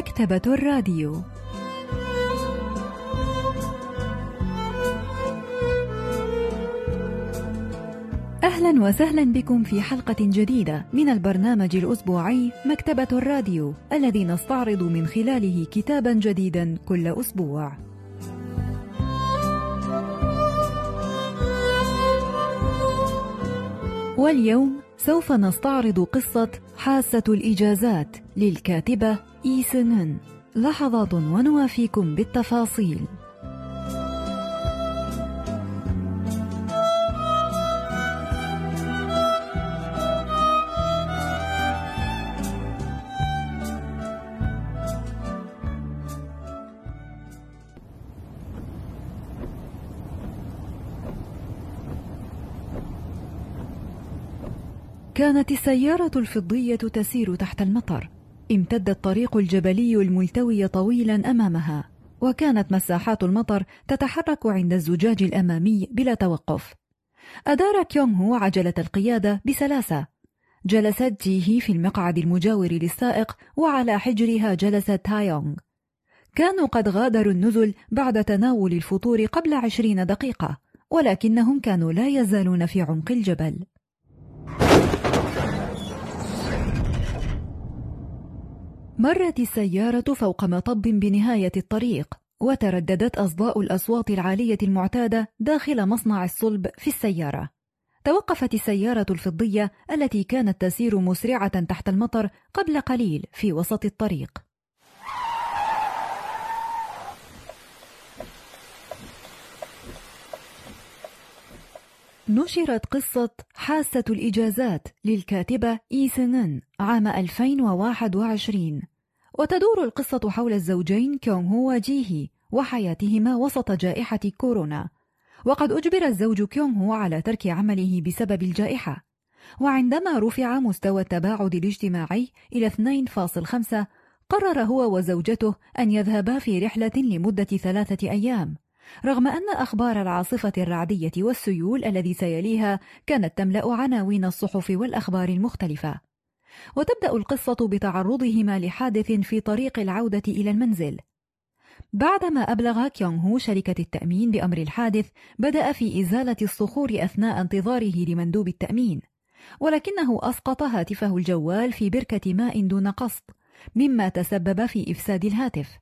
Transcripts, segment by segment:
مكتبة الراديو أهلا وسهلا بكم في حلقة جديدة من البرنامج الأسبوعي مكتبة الراديو الذي نستعرض من خلاله كتابا جديدا كل أسبوع. واليوم سوف نستعرض قصة حاسة الإجازات للكاتبة إي سنن لحظات ونوافيكم بالتفاصيل. كانت السيارة الفضية تسير تحت المطر. امتد الطريق الجبلي الملتوي طويلا أمامها وكانت مساحات المطر تتحرك عند الزجاج الأمامي بلا توقف. أدار كيونغ هو عجلة القيادة بسلاسة. جلست جيهي في المقعد المجاور للسائق وعلى حجرها جلست تايونغ كانوا قد غادروا النزل بعد تناول الفطور قبل عشرين دقيقة ولكنهم كانوا لا يزالون في عمق الجبل. مرت السيارة فوق مطب بنهاية الطريق وترددت أصداء الأصوات العالية المعتادة داخل مصنع الصلب في السيارة. توقفت السيارة الفضية التي كانت تسير مسرعة تحت المطر قبل قليل في وسط الطريق. نشرت قصة حاسة الإجازات للكاتبة إي سنن عام 2021 وتدور القصة حول الزوجين كيونغ هو وجيهي وحياتهما وسط جائحة كورونا. وقد أجبر الزوج كيونغ هو على ترك عمله بسبب الجائحة. وعندما رفع مستوى التباعد الاجتماعي إلى 2.5 قرر هو وزوجته أن يذهبا في رحلة لمدة ثلاثة أيام. رغم أن أخبار العاصفة الرعدية والسيول الذي سيليها كانت تملأ عناوين الصحف والأخبار المختلفة. وتبدأ القصة بتعرضهما لحادث في طريق العودة إلى المنزل. بعدما أبلغ كيونغ هو شركة التأمين بأمر الحادث بدأ في إزالة الصخور أثناء انتظاره لمندوب التأمين ولكنه أسقط هاتفه الجوال في بركة ماء دون قصد مما تسبب في إفساد الهاتف.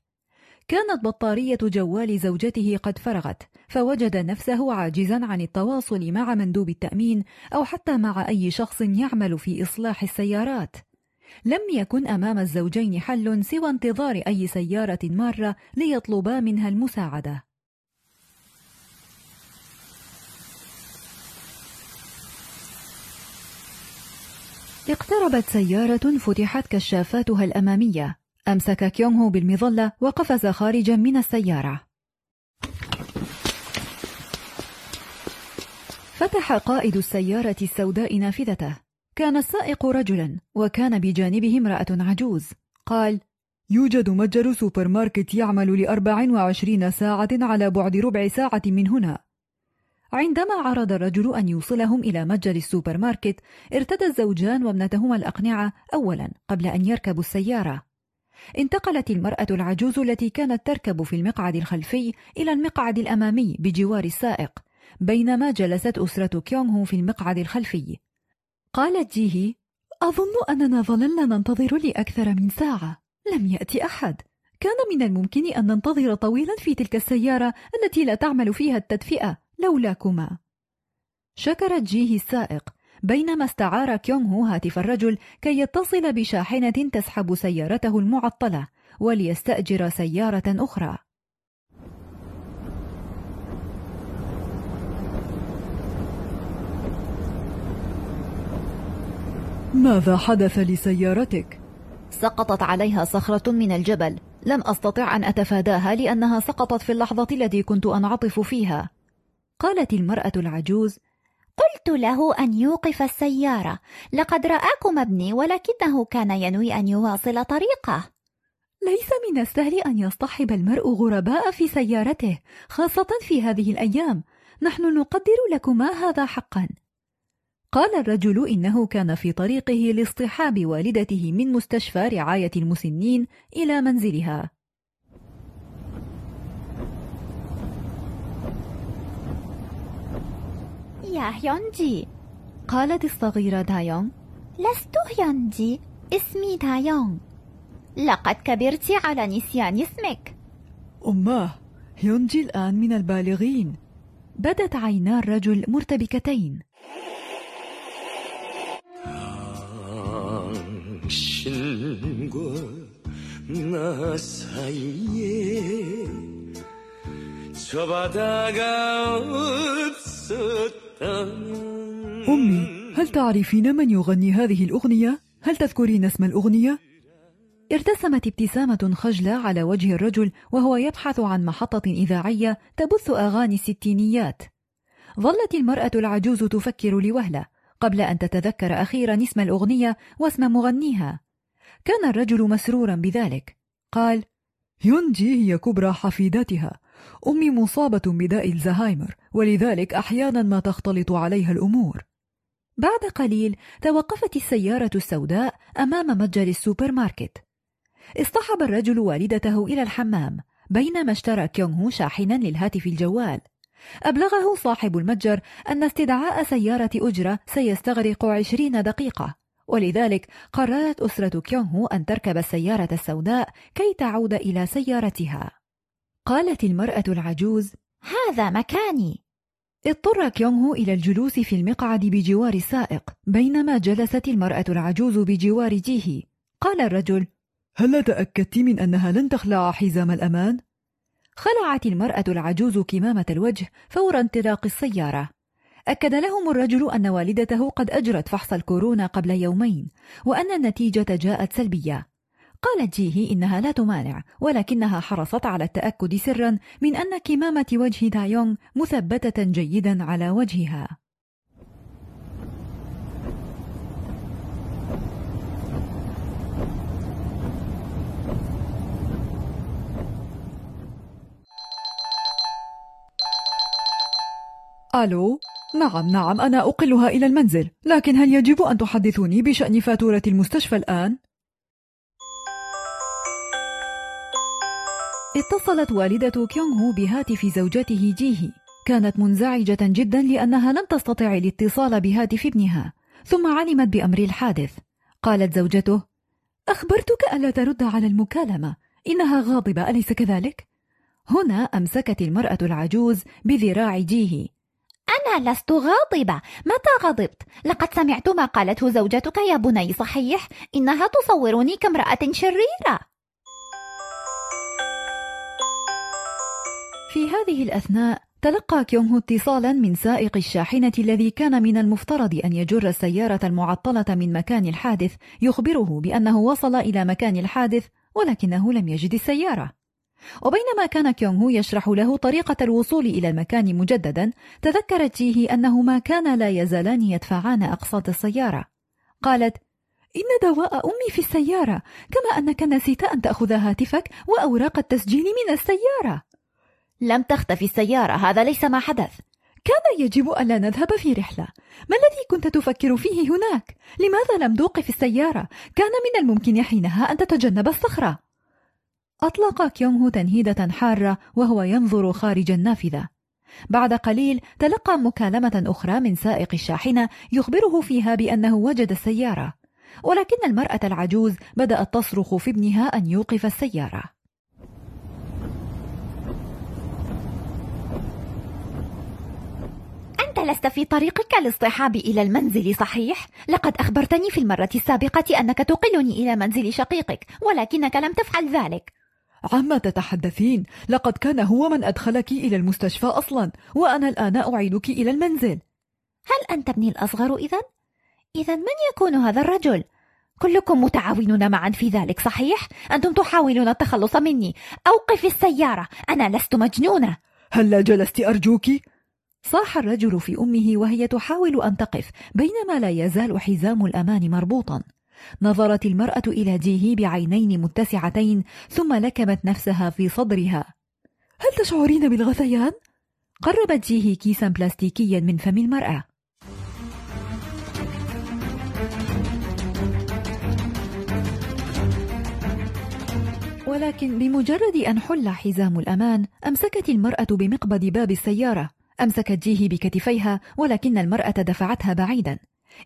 كانت بطارية جوال زوجته قد فرغت فوجد نفسه عاجزا عن التواصل مع مندوب التأمين أو حتى مع أي شخص يعمل في إصلاح السيارات. لم يكن أمام الزوجين حل سوى انتظار أي سيارة مارة ليطلبا منها المساعدة. اقتربت سيارة فتحت كشافاتها الأمامية. أمسك كيونغ بالمظلة وقفز خارجا من السيارة. فتح قائد السيارة السوداء نافذته. كان السائق رجلا وكان بجانبه امرأة عجوز. قال يوجد متجر سوبر ماركت يعمل لأربع وعشرين ساعة على بعد ربع ساعة من هنا. عندما عرض الرجل أن يوصلهم إلى متجر السوبر ماركت ارتدى الزوجان وابنتهما الأقنعة أولا قبل أن يركبوا السيارة. انتقلت المرأة العجوز التي كانت تركب في المقعد الخلفي إلى المقعد الأمامي بجوار السائق بينما جلست أسرة كيونغ في المقعد الخلفي. قالت جيهي أظن أننا ظللنا ننتظر لأكثر من ساعة. لم يأتي أحد. كان من الممكن أن ننتظر طويلا في تلك السيارة التي لا تعمل فيها التدفئة لولاكما. شكرت جيهي السائق. بينما استعار كيونغ هو هاتف الرجل كي يتصل بشاحنة تسحب سيارته المعطلة وليستأجر سيارة أخرى. ماذا حدث لسيارتك؟ سقطت عليها صخرة من الجبل. لم أستطع أن أتفاداها لأنها سقطت في اللحظة التي كنت أنعطف فيها. قالت المرأة العجوز قلت له أن يوقف السيارة. لقد رآكم ابني ولكنه كان ينوي أن يواصل طريقه. ليس من السهل أن يصطحب المرء غرباء في سيارته خاصة في هذه الأيام. نحن نقدر لكما هذا حقا. قال الرجل إنه كان في طريقه لاصطحاب والدته من مستشفى رعاية المسنين إلى منزلها. يا هيونجي قالت الصغيرة دايونغ لست هيونجي اسمي دايونغ لقد كبرت على نسيان اسمك أماه هيونجي الآن من البالغين بدت عينا الرجل مرتبكتين 나 사이에 저 바다가 없었다면 أمي هل تعرفين من يغني هذه الأغنية؟ هل تذكرين اسم الأغنية؟ ارتسمت ابتسامة خجلة على وجه الرجل وهو يبحث عن محطة إذاعية تبث أغاني الستينيات ظلت المرأة العجوز تفكر لوهلة قبل أن تتذكر أخيرا اسم الأغنية واسم مغنيها كان الرجل مسرورا بذلك قال يونجي هي كبرى حفيداتها أمي مصابة بداء الزهايمر ولذلك أحيانا ما تختلط عليها الأمور. بعد قليل توقفت السيارة السوداء أمام متجر السوبر ماركت اصطحب الرجل والدته إلى الحمام بينما اشترى كيونغ هو شاحنا للهاتف الجوال. أبلغه صاحب المتجر أن استدعاء سيارة أجرة سيستغرق عشرين دقيقة ولذلك قررت أسرة كيونغ أن تركب السيارة السوداء كي تعود إلى سيارتها. قالت المرأة العجوز هذا مكاني. اضطر كيونغ إلى الجلوس في المقعد بجوار السائق بينما جلست المرأة العجوز بجوار جيهي قال الرجل هل تأكدت من أنها لن تخلع حزام الأمان؟ خلعت المرأة العجوز كمامة الوجه فور انطلاق السيارة. أكد لهم الرجل أن والدته قد أجرت فحص الكورونا قبل يومين وأن النتيجة جاءت سلبية. قالت جيهي إنها لا تمانع ولكنها حرصت على التأكد سرا من أن كمامة وجه دايونغ مثبتة جيدا على وجهها ألو نعم نعم أنا أقلها إلى المنزل لكن هل يجب أن تحدثوني بشأن فاتورة المستشفى الآن؟ اتصلت والدة كيونغ هو بهاتف زوجته جيهي. كانت منزعجة جدا لأنها لم تستطع الاتصال بهاتف ابنها ثم علمت بأمر الحادث. قالت زوجته أخبرتك ألا ترد على المكالمة إنها غاضبة أليس كذلك؟ هنا أمسكت المرأة العجوز بذراع جيهي. أنا لست غاضبة. متى غضبت؟ لقد سمعت ما قالته زوجتك يا بني صحيح؟ إنها تصورني كامرأة شريرة. في هذه الأثناء تلقى كيونغ اتصالا من سائق الشاحنة الذي كان من المفترض أن يجر السيارة المعطلة من مكان الحادث يخبره بأنه وصل إلى مكان الحادث ولكنه لم يجد السيارة. وبينما كان كيونغ يشرح له طريقة الوصول إلى المكان مجددا تذكرت جيهي أنهما كانا لا يزالان يدفعان أقساط السيارة. قالت إن دواء أمي في السيارة كما أنك نسيت أن تأخذ هاتفك وأوراق التسجيل من السيارة. لم تختفي السيارة هذا ليس ما حدث. كان يجب ألا نذهب في رحلة. ما الذي كنت تفكر فيه هناك؟ لماذا لم توقف السيارة؟ كان من الممكن حينها أن تتجنب الصخرة. أطلق كيونغ تنهيدة حارة وهو ينظر خارج النافذة. بعد قليل تلقى مكالمة أخرى من سائق الشاحنة يخبره فيها بأنه وجد السيارة. ولكن المرأة العجوز بدأت تصرخ في ابنها أن يوقف السيارة. أنت لست في طريقك لاصطحابي إلى المنزل صحيح؟ لقد أخبرتني في المرة السابقة أنك تقلني إلى منزل شقيقك ولكنك لم تفعل ذلك عما تتحدثين لقد كان هو من أدخلك إلى المستشفى أصلا وأنا الآن أعيدك إلى المنزل هل أنت ابني الأصغر إذا؟ إذا من يكون هذا الرجل؟ كلكم متعاونون معا في ذلك صحيح؟ أنتم تحاولون التخلص مني أوقف السيارة أنا لست مجنونة هل جلست أرجوك؟ صاح الرجل في أمه وهي تحاول أن تقف بينما لا يزال حزام الأمان مربوطا. نظرت المرأة إلى جيهي بعينين متسعتين ثم لكمت نفسها في صدرها. هل تشعرين بالغثيان؟ قربت جيهي كيسا بلاستيكيا من فم المرأة. ولكن بمجرد أن حل حزام الأمان أمسكت المرأة بمقبض باب السيارة. أمسكت جيهي بكتفيها ولكن المرأة دفعتها بعيدا.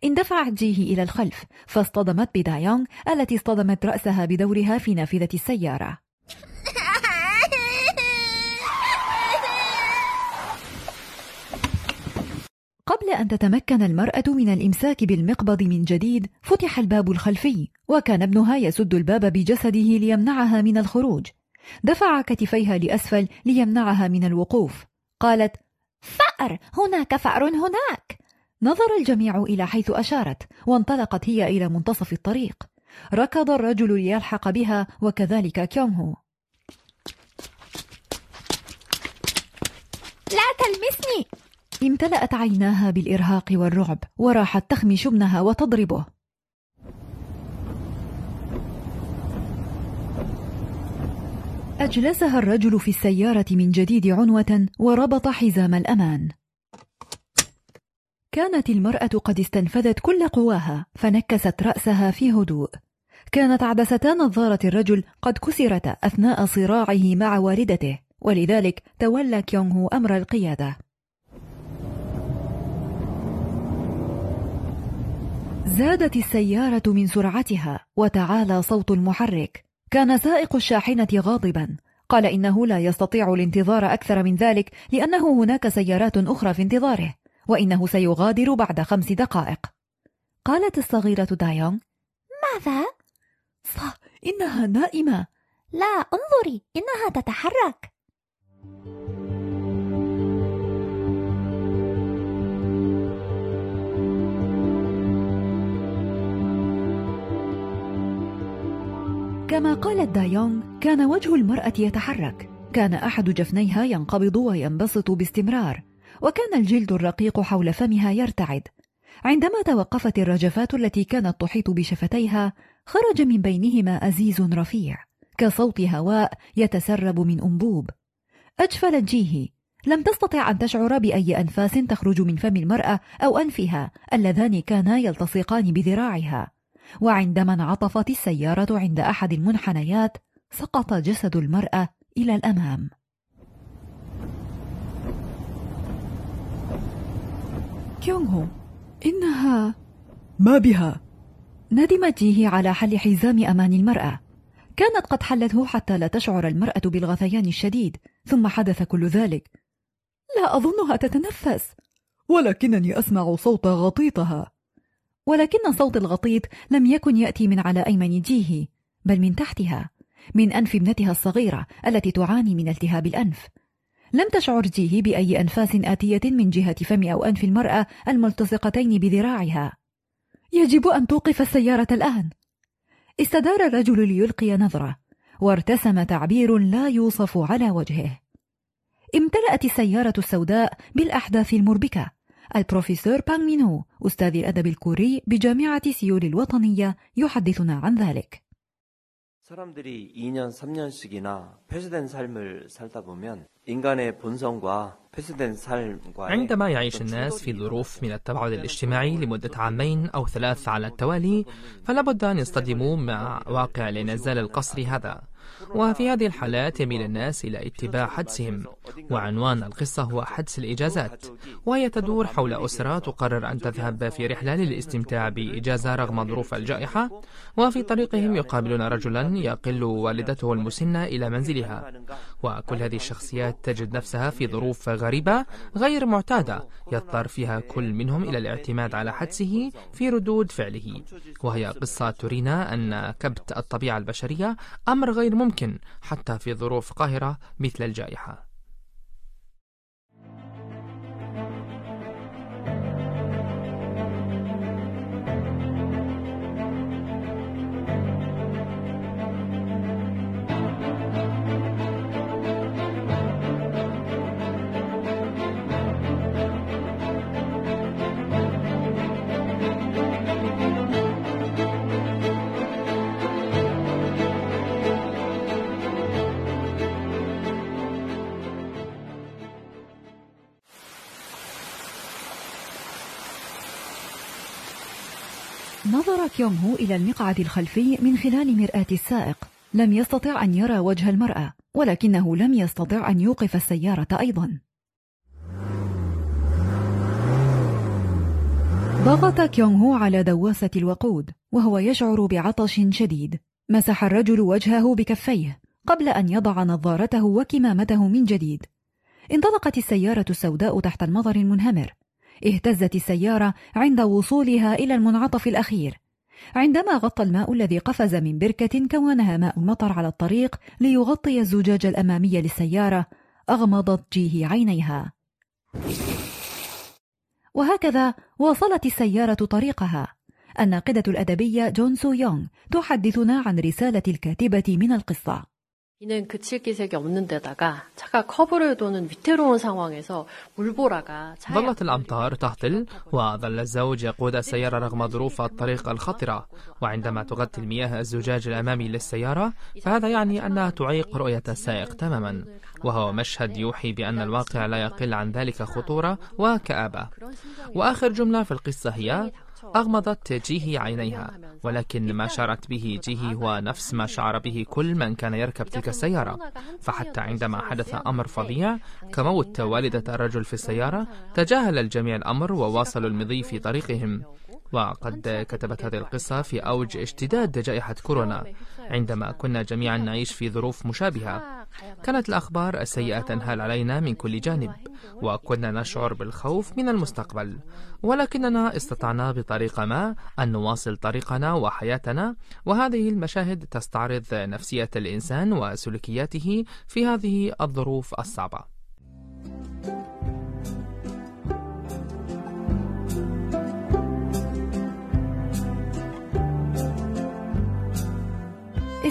اندفعت جيهي إلى الخلف فاصطدمت بدايونغ التي اصطدمت رأسها بدورها في نافذة السيارة. قبل أن تتمكن المرأة من الإمساك بالمقبض من جديد فتح الباب الخلفي وكان ابنها يسد الباب بجسده ليمنعها من الخروج. دفع كتفيها لأسفل ليمنعها من الوقوف. قالت فأر. هناك فأر هناك. نظر الجميع إلى حيث أشارت وانطلقت هي إلى منتصف الطريق. ركض الرجل ليلحق بها وكذلك كيونغ هو. لا تلمسني! امتلأت عيناها بالإرهاق والرعب وراحت تخمش ابنها وتضربه. أجلسها الرجل في السيارة من جديد عنوة وربط حزام الأمان. كانت المرأة قد استنفذت كل قواها فنكست رأسها في هدوء. كانت عدستا نظارة الرجل قد كسرتا أثناء صراعه مع والدته ولذلك تولى كيونغ أمر القيادة. زادت السيارة من سرعتها وتعالى صوت المحرك. كان سائق الشاحنة غاضبا. قال إنه لا يستطيع الانتظار أكثر من ذلك لأنه هناك سيارات أخرى في انتظاره وإنه سيغادر بعد خمس دقائق. قالت الصغيرة دايونغ ماذا؟ صح إنها نائمة. لا انظري إنها تتحرك. كما قالت دايونغ كان وجه المرأة يتحرك. كان أحد جفنيها ينقبض وينبسط باستمرار وكان الجلد الرقيق حول فمها يرتعد. عندما توقفت الرجفات التي كانت تحيط بشفتيها خرج من بينهما أزيز رفيع كصوت هواء يتسرب من أنبوب. أجفلت جيهي لم تستطع أن تشعر بأي أنفاس تخرج من فم المرأة أو أنفها اللذان كانا يلتصقان بذراعها. وعندما انعطفت السيارة عند أحد المنحنيات سقط جسد المرأة إلى الأمام. كيونغ إنها ما بها؟ ندمت جيهي على حل حزام أمان المرأة. كانت قد حلته حتى لا تشعر المرأة بالغثيان الشديد ثم حدث كل ذلك. لا أظنها تتنفس. ولكنني أسمع صوت غطيطها. ولكن صوت الغطيط لم يكن يأتي من على أيمن جيهي بل من تحتها من أنف ابنتها الصغيرة التي تعاني من التهاب الأنف. لم تشعر جيهي بأي أنفاس آتية من جهة فم أو أنف المرأة الملتصقتين بذراعها. يجب أن توقف السيارة الآن. استدار الرجل ليلقي نظرة وارتسم تعبير لا يوصف على وجهه. امتلأت السيارة السوداء بالأحداث المربكة. البروفيسور بانغ مينو أستاذ الأدب الكوري بجامعة سيول الوطنية يحدثنا عن ذلك 사람들이 2년, 3년씩이나 폐쇄된 삶을 살다 보면 인간의 본성과 폐쇄된 삶과 عندما يعيش الناس في ظروف من التباعد الاجتماعي لمدة عامين أو ثلاث على التوالي فلا بد أن يصطدموا مع واقع الانعزال القسري هذا وفي هذه الحالات يميل الناس إلى اتباع حدسهم وعنوان القصة هو حدس الإجازات وهي تدور حول أسرة تقرر أن تذهب في رحلة للاستمتاع بإجازة رغم ظروف الجائحة وفي طريقهم يقابلون رجلا يقل والدته المسنة إلى منزلها. وكل هذه الشخصيات تجد نفسها في ظروف غريبة غير معتادة يضطر فيها كل منهم إلى الاعتماد على حدسه في ردود فعله. وهي قصة ترينا أن كبت الطبيعة البشرية أمر غير ممكن حتى في ظروف قاهرة مثل الجائحة. هو إلى المقعد الخلفي من خلال مرآة السائق. لم يستطع أن يرى وجه المرأة ولكنه لم يستطع أن يوقف السيارة أيضا. ضغط كيونغ هو على دواسة الوقود وهو يشعر بعطش شديد. مسح الرجل وجهه بكفيه قبل أن يضع نظارته وكمامته من جديد. انطلقت السيارة السوداء تحت المطر المنهمر. اهتزت السيارة عند وصولها إلى المنعطف الأخير. عندما غطى الماء الذي قفز من بركة كونها ماء المطر على الطريق ليغطي الزجاج الأمامي للسيارة أغمضت جيه عينيها. وهكذا واصلت السيارة طريقها. الناقدة الأدبية جون سو يونغ تحدثنا عن رسالة الكاتبة من القصة. 이는 그칠 기색이 없는 데다가 차가 커브를 도는 위태로운 상황에서 물보라가 ظلت الأمطار تهطل وظل الزوج يقود السيارة رغم ظروف الطريق الخطرة وعندما تغطي المياه الزجاج الأمامي للسيارة فهذا يعني أنها تعيق رؤية السائق تماما وهو مشهد يوحي بأن الواقع لا يقل عن ذلك خطورة وكآبة وآخر جملة في القصة هي أغمضت جيهي عينيها ولكن ما شعرت به جيهي هو نفس ما شعر به كل من كان يركب تلك السيارة. فحتى عندما حدث أمر فظيع كموت والدة الرجل في السيارة تجاهل الجميع الأمر وواصلوا المضي في طريقهم. وقد كتبت هذه القصة في أوج اشتداد جائحة كورونا. عندما كنا جميعا نعيش في ظروف مشابهة كانت الأخبار السيئة تنهال علينا من كل جانب وكنا نشعر بالخوف من المستقبل. ولكننا استطعنا بطريقة ما أن نواصل طريقنا وحياتنا وهذه المشاهد تستعرض نفسية الإنسان وسلوكياته في هذه الظروف الصعبة.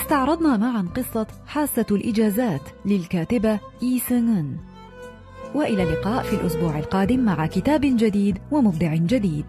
استعرضنا معا قصة حاسة الإجازات للكاتبة إي سينغن وإلى اللقاء في الأسبوع القادم مع كتاب جديد ومبدع جديد.